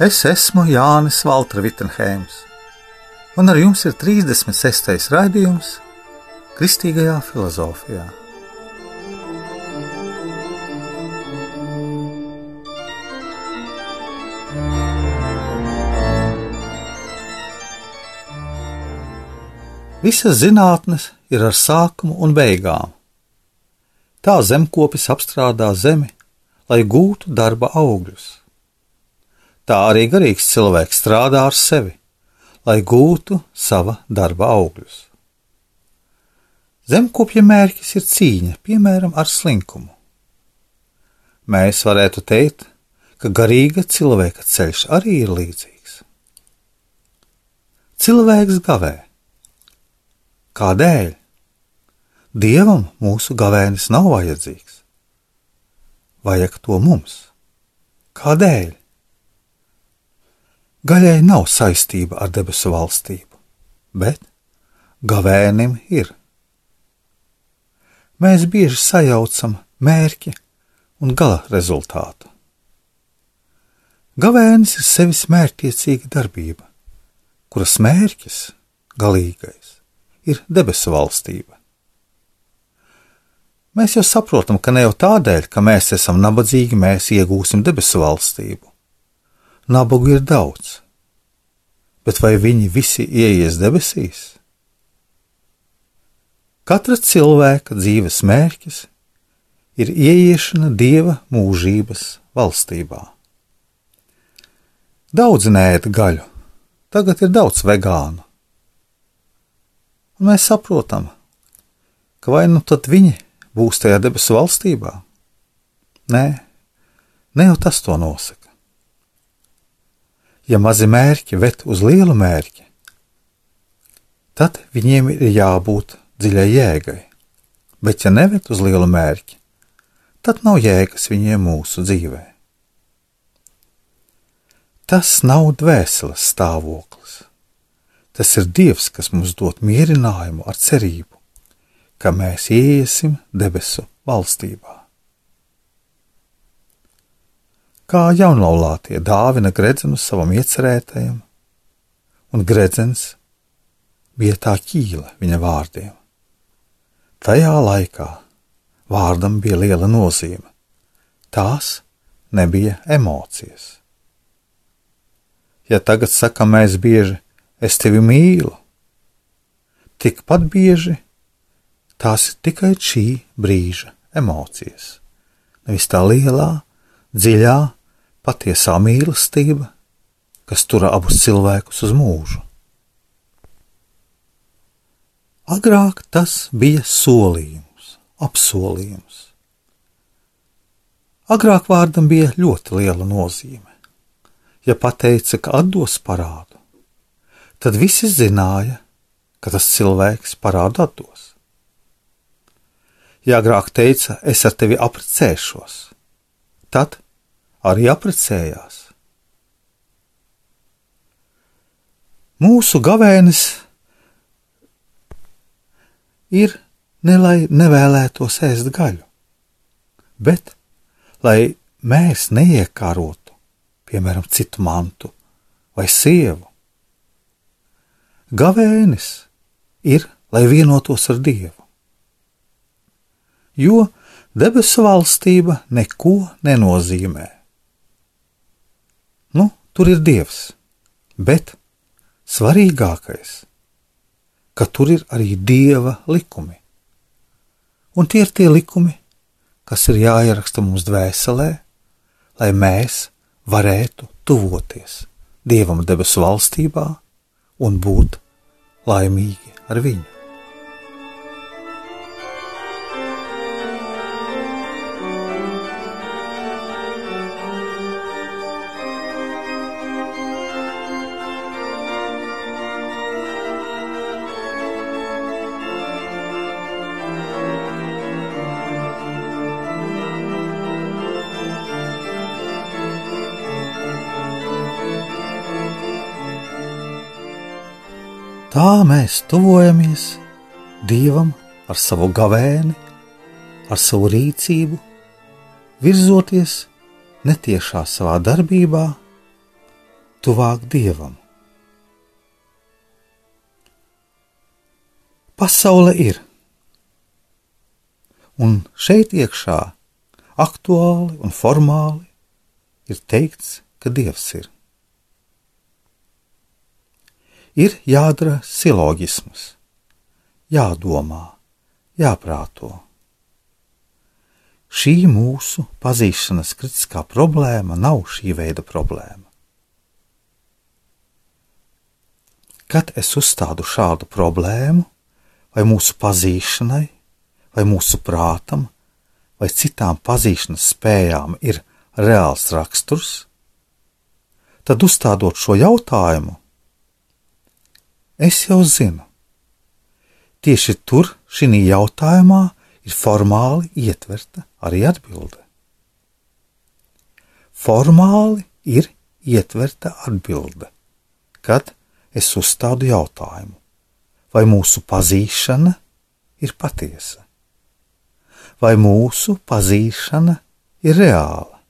Es esmu Jānis Valtra Vitsenheims, un ar jums ir 36. raidījums Kristīgajā filozofijā. Visas zinātnes ir ar sākumu un beigām. Tā zemkopis apstrādā zemi, lai gūtu darba augļus tā arī garīgs cilvēks strādā ar sevi, lai gūtu sava darba augļus. Zemkopja mērķis ir cīņa, piemēram, ar slinkumu. Mēs varētu teikt, ka garīga cilvēka ceļš arī ir līdzīgs. Cilvēks gavē. Kādēļ? Dievam mūsu gavēnis nav vajadzīgs. Vajag to mums. Kādēļ? Gaļai nav saistība ar debesu valstību, bet gavēnim ir. Mēs bieži sajaucam mērķi un gala rezultātu. Gavēnis ir sevis mērķtiecīga darbība, kuras mērķis, galīgais, ir debesu valstība. Mēs jau saprotam, ka ne jau tādēļ, ka mēs esam nabadzīgi, mēs iegūsim debesu valstību Nabagu ir daudz, bet vai viņi visi ieies debesīs? Katra cilvēka dzīves mērķis ir ieiešana dieva mūžības valstībā. Daudz nēd gaļu, tagad ir daudz vegānu. Un mēs saprotam, ka vai nu tad viņi būs tajā debesu valstībā? Nē, ne jau tas to nosaka ja mazi mērķi ved uz lielu mērķi, tad viņiem ir jābūt dziļai jēgai, bet ja neved uz lielu mērķi, tad nav jēgas viņiem mūsu dzīvē. Tas nav dvēseles stāvoklis. Tas ir Dievs, kas mums dod mierinājumu ar cerību, ka mēs ieiesim debesu valstībā kā jaunlaulātie dāvina gredzenu savam iecerētajam, un gredzens bija tā ķīla viņa vārdiem. Tajā laikā vārdam bija liela nozīme. Tās nebija emocijas. Ja tagad sakam mēs bieži, es tevi mīlu, tikpat bieži tās ir tikai šī brīža emocijas, nevis tā lielā, dziļā, patiesā mīlestība, kas tur abus cilvēkus uz mūžu. Agrāk tas bija solījums, apsolījums. Agrāk vārdam bija ļoti liela nozīme. Ja pateica, ka atdos parādu, tad visi zināja, ka tas cilvēks parādu atdos. Ja agrāk teica, es ar tevi apprecēšos, tad arī apprecējās. Mūsu gavēnis ir ne lai nevēlētos ēst gaļu, bet lai mēs neiekārotu, piemēram, citu mantu vai sievu. Gavēnis ir, lai vienotos ar Dievu. Jo debesu valstība neko nenozīmē tur ir Dievs, bet svarīgākais, ka tur ir arī Dieva likumi. Un tie ir tie likumi, kas ir jāieraksta mums dvēselē, lai mēs varētu tuvoties Dievam debesu valstībā un būt laimīgi ar viņu. Tā mēs tuvojamies Dievam ar savu gavēni, ar savu rīcību, virzoties netiešā savā darbībā, tuvāk Dievam. Pasaule ir, un šeit iekšā aktuāli un formāli ir teikts, ka Dievs ir ir jādara silogisms, jādomā, jāprāto. Šī mūsu pazīšanas kritiskā problēma nav šī veida problēma. Kad es uzstādu šādu problēmu, vai mūsu pazīšanai, vai mūsu prātam, vai citām pazīšanas spējām ir reāls raksturs, tad uzstādot šo jautājumu, Es jau zinu. Tieši tur, šī jautājumā, ir formāli ietverta arī atbilde. Formāli ir ietverta atbilde, kad es uzstādu jautājumu, vai mūsu pazīšana ir patiesa, vai mūsu pazīšana ir reāla.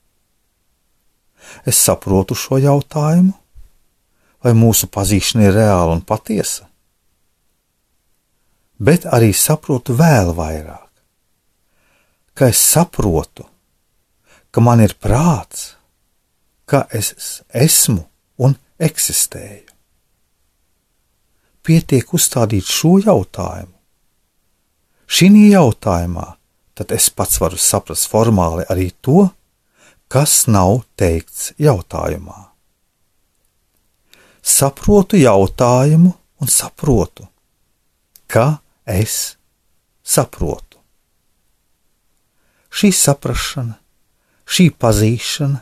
Es saprotu šo jautājumu, vai mūsu pazīšana ir reāla un patiesa, bet arī saprotu vēl vairāk, ka es saprotu, ka man ir prāts, ka es esmu un eksistēju. Pietiek uzstādīt šo jautājumu. Šī jautājumā tad es pats varu saprast formāli arī to, kas nav teikts jautājumā saprotu jautājumu un saprotu, ka es saprotu. Šī saprāšana, šī pazīšana,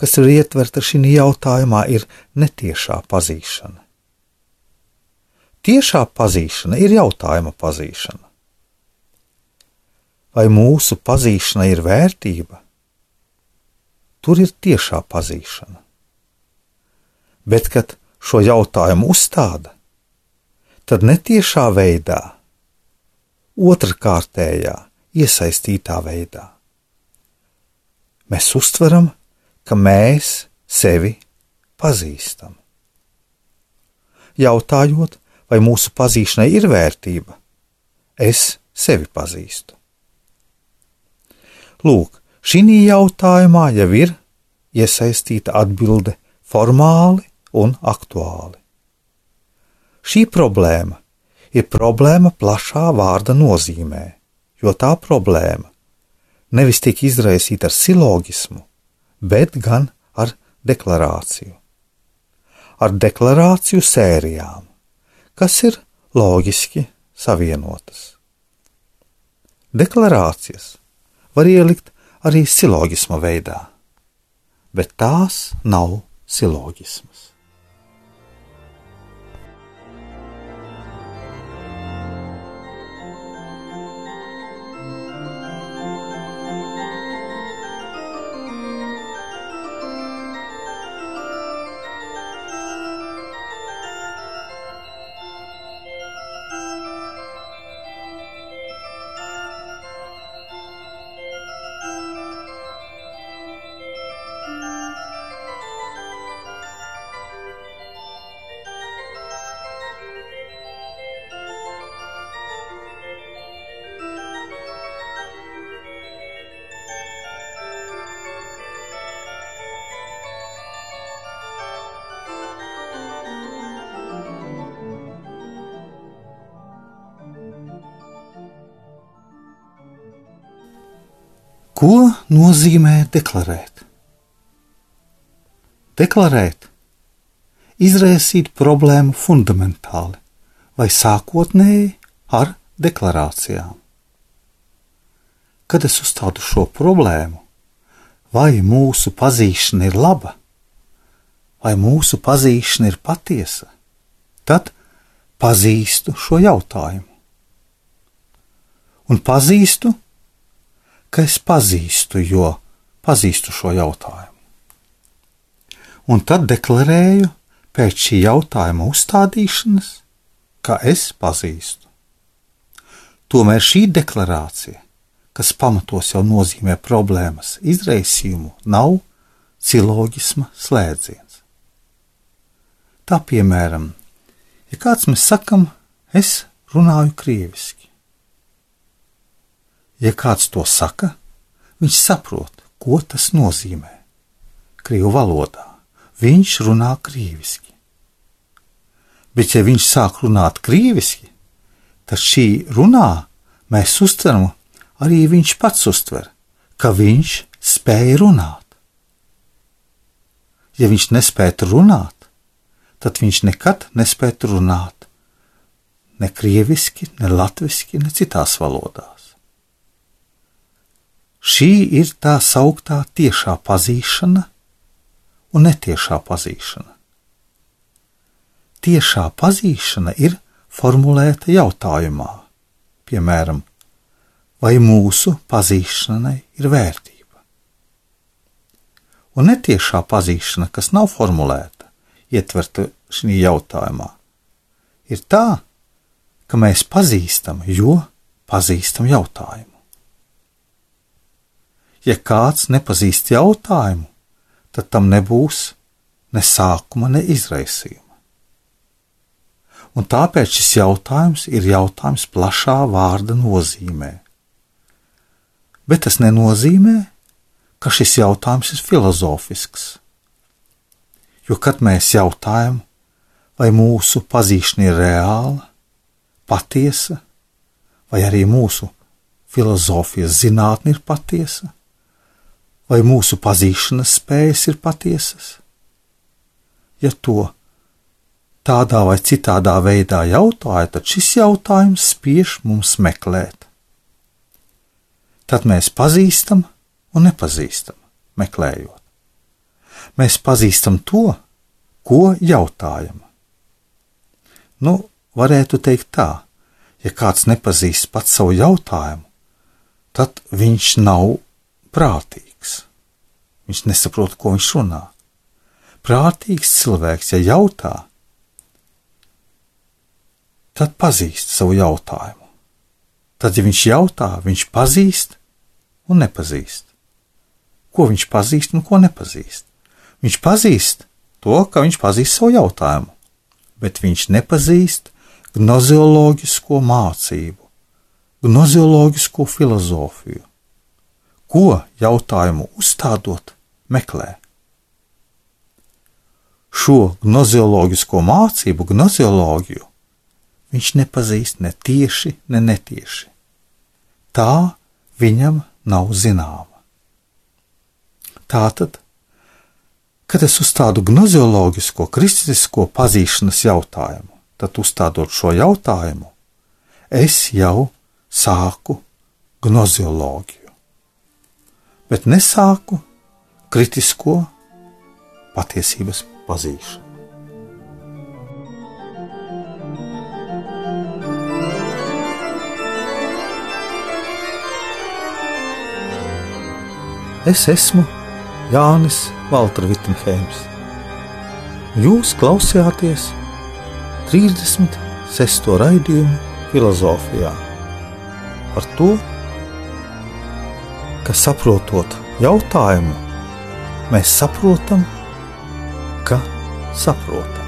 kas ir ietverta šajā jautājumā, ir netiešā pazīšana. Tiešā pazīšana ir jautājuma pazīšana. Vai mūsu pazīšana ir vērtība? Tur ir tiešā pazīšana bet kad šo jautājumu uzstāda, tad netiešā veidā, otrkārtējā, iesaistītā veidā. Mēs uztveram, ka mēs sevi pazīstam. Jautājot, vai mūsu pazīšanai ir vērtība, es sevi pazīstu. Lūk, šī jautājumā jau ir iesaistīta atbilde formāli un aktuāli. Šī problēma ir problēma plašā vārda nozīmē, jo tā problēma nevis tiek izraisīta ar silogismu, bet gan ar deklarāciju. Ar deklarāciju sērijām, kas ir loģiski savienotas. Deklarācijas var ielikt arī silogisma veidā, bet tās nav silogismas. Ko nozīmē deklarēt? Deklarēt, izraisīt problēmu fundamentāli vai sākotnēji ar deklarācijām. Kad es uzstādu šo problēmu, vai mūsu pazīšana ir laba, vai mūsu pazīšana ir patiesa, tad pazīstu šo jautājumu. Un pazīstu ka es pazīstu, jo pazīstu šo jautājumu. Un tad deklarēju pēc šī jautājuma uzstādīšanas, ka es pazīstu. Tomēr šī deklarācija, kas pamatos jau nozīmē problēmas izraisījumu, nav ciloģisma slēdziens. Tā piemēram, ja kāds mēs sakam, es runāju krieviski. Ja kāds to saka, viņš saprot, ko tas nozīmē. Krievu valodā viņš runā krieviski. Bet, ja viņš sāk runāt krieviski, tad šī runā mēs uztveram, arī viņš pats uztver, ka viņš spēja runāt. Ja viņš nespētu runāt, tad viņš nekad nespētu runāt ne krieviski, ne latviski, ne citās valodās. Šī ir tā sauktā tiešā pazīšana un netiešā pazīšana. Tiešā pazīšana ir formulēta jautājumā, piemēram, vai mūsu pazīšanai ir vērtība. Un netiešā pazīšana, kas nav formulēta, ietverta šajā jautājumā, ir tā, ka mēs pazīstam, jo pazīstam jautājumu. Ja kāds nepazīst jautājumu, tad tam nebūs ne sākuma, ne izraisījuma. Un tāpēc šis jautājums ir jautājums plašā vārda nozīmē. Bet tas nenozīmē, ka šis jautājums ir filozofisks. Jo kad mēs jautājam, vai mūsu pazīšana ir reāla, patiesa, vai arī mūsu filozofijas zinātne ir patiesa, vai mūsu pazīšanas spējas ir patiesas? Ja to tādā vai citādā veidā jautāja, tad šis jautājums spiež mums meklēt. Tad mēs pazīstam un nepazīstam, meklējot. Mēs pazīstam to, ko jautājam. Nu, varētu teikt tā, ja kāds nepazīst pats savu jautājumu, tad viņš nav prātīgs. Viņš nesaprot, ko viņš runā. Prātīgs cilvēks, ja jautā, tad pazīst savu jautājumu. Tad, ja viņš jautā, viņš pazīst un nepazīst. Ko viņš pazīst un ko nepazīst? Viņš pazīst to, ka viņš pazīst savu jautājumu, bet viņš nepazīst gnozioloģisko mācību, gnozioloģisko filozofiju, ko jautājumu uzstādot meklē. Šo gnozioloģisko mācību, gnozioloģiju, viņš nepazīst ne tieši, ne netieši. Tā viņam nav zināma. Tātad, kad es uzstādu gnozioloģisko, kristisko pazīšanas jautājumu, tad uzstādot šo jautājumu, es jau sāku gnozioloģiju, bet nesāku kritisko patiesības pazīšanu. Es esmu Jānis Valtra Vitsenheims. Jūs klausījāties 36. raidījumu filozofijā par to, ka saprotot jautājumu, mēs saprotam, ka saprotam.